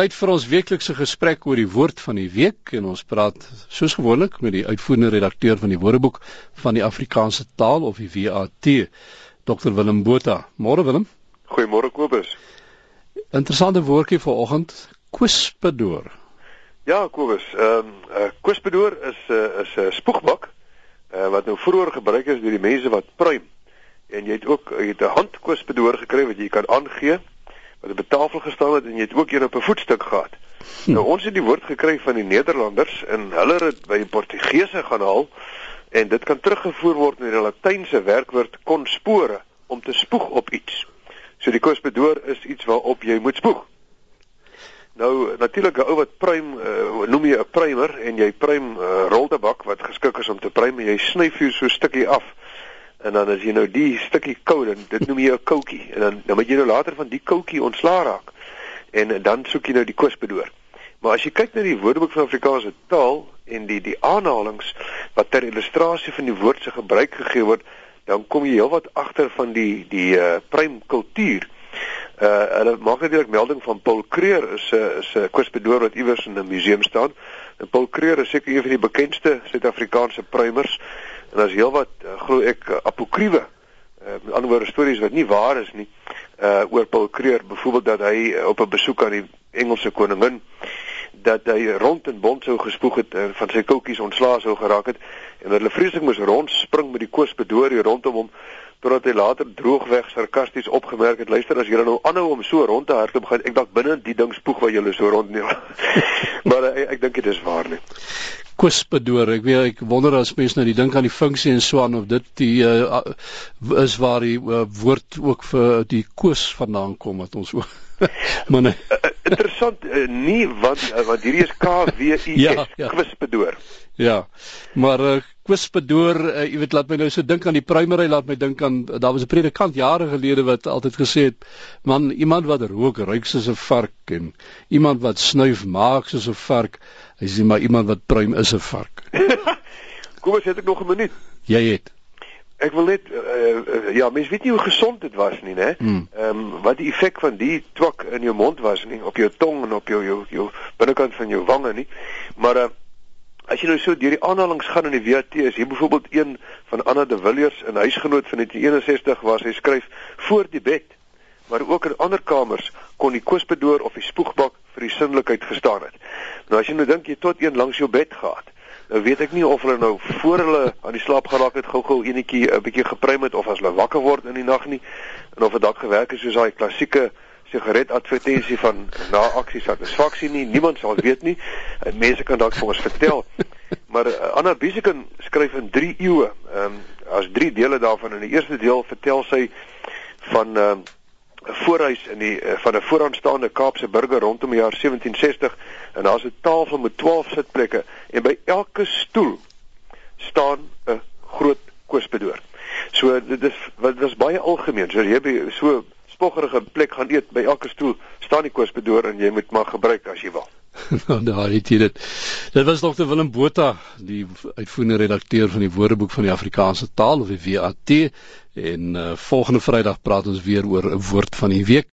Tyd vir ons weeklikse gesprek oor die woord van die week en ons praat soos gewoonlik met die uitvoerende redakteur van die Woordeboek van die Afrikaanse taal of die WAT, Dr Willem Botha. Môre Willem. Goeiemôre Kobus. Interessante woordjie vir oggend, kwispedoor. Ja, Kobus, ehm um, uh, kwispedoor is 'n uh, is 'n uh, spoegbak uh, wat nou vroeër gebruik is deur die mense wat pruim. En jy het ook jy het 'n handkwispedoor gekry wat jy kan aangee wat op 'n tafel gestaan het en jy het ook een op 'n voetstuk gehad. Hm. Nou ons het die woord gekry van die Nederlanders en hulle het dit by die Portugese gaan haal en dit kan teruggevoer word na die Latynse werkwoord conspore om te spoeg op iets. So die kosbedoor is iets waarop jy moet spoeg. Nou natuurlik 'n ou wat pruim uh, noem jy 'n pruimer en jy pruim uh, roltebak wat geskik is om te pruim en jy sny vir so 'n stukkie af en dan as jy nou die stukkie kou dan dit noem jy 'n koutjie. En dan dan moet jy nou later van die koutjie ontslaa raak. En dan soek jy nou die kwisbedoor maar as jy kyk na die woordeboek van Afrikaanse taal en die die aanhalinge wat ter illustrasie van die woord se gebruik gegee word dan kom jy heelwat agter van die die uh, prym kultuur uh hulle maak natuurlik melding van Paul Creer is 'n uh, is 'n uh, kwisbedoor wat iewers in 'n museum staan. En Paul Creer is seker een van die bekendste Suid-Afrikaanse pruimers En daar's heelwat uh, glo ek uh, apokriewe uh, met ander woorde stories wat nie waar is nie uh oor Paul Creer byvoorbeeld dat hy uh, op 'n besoek aan die Engelse koningin dat hy rond en bond sou gespoeg het en van sy koutjies ontslae sou geraak het en hulle vreeslik moes rond spring met die koos bedoor hier rondom hom totdat hy later droogweg sarkasties opgemerk het luister as julle nou aanhou om so rond te hardloop gaan ek dalk binne die ding spoeg wat julle so rond nie maar ek, ek dink dit is waar nie kwispedoor. Ek weet ek wonder as mense nou die dink aan die funksie en so aan of dit die uh, is waar die uh, woord ook vir die kos vandaan kom wat ons ook maar nee. Interessant uh, nie want uh, want hierdie is K W I S ja, ja. kwispedoor. Ja. Maar uh, kwispedoor, uh, jy weet laat my nou so dink aan die primery, laat my dink aan daar was 'n predikant jare gelede wat altyd gesê het, man, iemand wat rook ruik soos 'n vark en iemand wat snuif maak soos 'n vark. Hy sê maar iemand wat pruim is 'n vark. Kom ons het ek nog 'n minuut. Jy het. Ek wil net uh, uh, ja, mens weet nie hoe gesond dit was nie, né? Hmm. Ehm um, wat die effek van die twak in jou mond was nie, op jou tong en op jou jou jou binnekant van jou wange nie. Maar uh, as jy nou so deur die aanhalinge gaan in die WT, is hier byvoorbeeld een van Anna de Villiers, 'n huisgenoot van 1961 waar sy skryf voor die bed maar ook in ander kamers kon die kosbedoor of die spoegbak vir die sinnelikheid gestaan het. Nou as jy nou dink jy tot een langs jou bed gehad. Nou weet ek nie of hulle nou voor hulle aan die slaap geraak het gou-gou enetjie 'n bietjie gepruim het of as hulle wakker word in die nag nie en of dit dalk gewerk het soos daai klassieke sigaret advertensie van na aksie satisfaksie nie. Niemand sal weet nie. Mense kan dalk vir ons vertel. Maar uh, Anna Bieseken skryf in 3 eeue. Ehm um, as 3 dele daarvan in die eerste deel vertel sy van ehm 'n voorhuis in die uh, van 'n vooraanstaande Kaapse burger rondom die jaar 1760 en daar's 'n tafel met 12 sitplekke en by elke stoel staan 'n groot koosbedoor. So dit is wat dit is baie algemeen. So jy so spoggerige plek gaan eet by elke stoel staan die koosbedoor en jy moet maar gebruik as jy wil. nou daar het jy dit. Dit was Dr Willem Botha, die uitvoerende redakteur van die Woordeboek van die Afrikaanse Taal of die WAT en uh, volgende Vrydag praat ons weer oor 'n woord van die week.